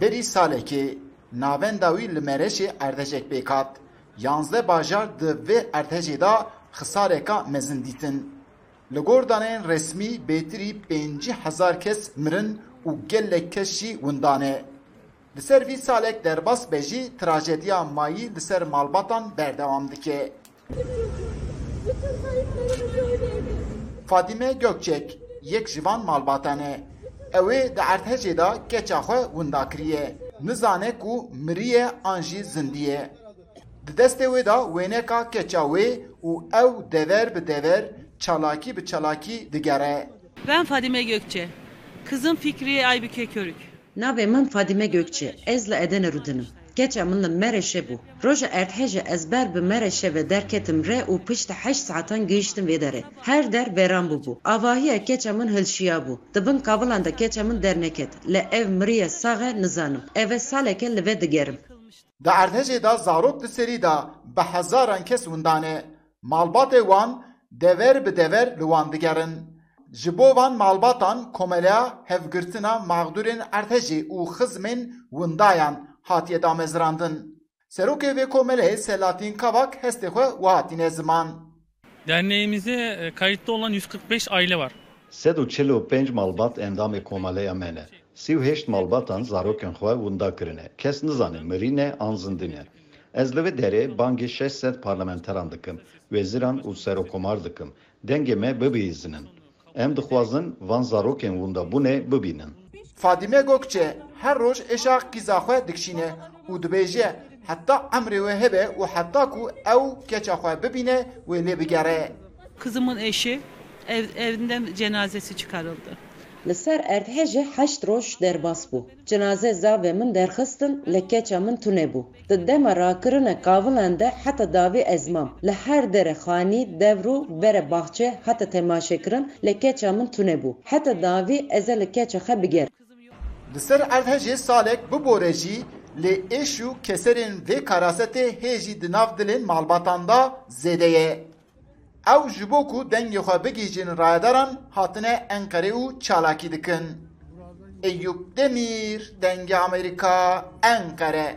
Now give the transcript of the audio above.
berî salekê navenda wî li Mêreşê erdhejek pêkat. Yanzdeh bajar di vê erdhejê de xisareka mezin dîtin. Li gor daneyên resmî bêtirî pêncî hezar kes mirin û gelek kes jî windane. Li ser vî salek derbas be jî trajediya mayî li ser malbatan berdewam dike. Fadime Gökçek yek ji van malbatan e. Ew ê di erdhejê de keça xwe winda kiriye. Nizane ku miriye an jî zindî ye. Di destê wê da wêneka keça wê û ew dever bi dever, çalakî bi çalakî digere. Ben Fadime Gökçe. Kızım Fikriye Aybüke Körük. Navê min Fadime Gökçe, ez li Edenê Rûdinim. Keça min li Mereşê. Roja erdhejê ez ber bi Mereşê ve derketim re û piştî heşt saetan gihiştim vê. Her der veran bûbû. Avahiya keça min hilşiya bû. Dibin kavilan de keça min derneket. Li ev miriye saxe nizanim. Ev e saleke li vê digerim. Di erdhejê da zarok di serî da bi hezaran kes windane. Malbatê wan dever bi dever li wan digerin. Ji van malbatan komeleya hevgirtina mağdurên erdhejê û xizmên windayan hatiye damezrandin. Serokê vê komeleyê Selahattin Kavak hestê xwe wihatîne ziman. Derneğimize e, kayıtlı olan 145 aile var. Sed û çil û pênc malbat endamê komeleya me ne. Sî û hêşt malbatan zarokên xwe winda kirine. Kes nizane mirîne an zindîne. Ez li vê derê bangê şeş sed parlamenteran dikim. Wêziran û serokomar dikim. Dengê me bibihîzinin. Em dixwazin van zarokên winda bûnê bibînin. Fadime Gökçe her roj eşa qîza xwe dikşîne û dibêje heta emrê wê hebe û heta ku ew keça xwe bibîne wê lê bigere. Kızımın eşi ev, evinden cenazesi çıkarıldı. Li ser erdhejê heşt roj derbas bû. Cenaze zavê min derxistin li keça min tune bû. Di dema rakirine kavilan de heta davî ezmam. Li her dere xanî, devru, vere baxçe heta temaşekirin li keça min tune bû. Heta davî ez li keça xwe bigerim. Li ser erdhejê salek bibore jî lê êş û keserên vê karasetê hêjî di nav dilên malbatan da zêde ye. Ew ji bo ku dengê xwe bigîjin rayedaran hatine Enqerê û. Eyüp Demir, Denge Amerika, Enqere.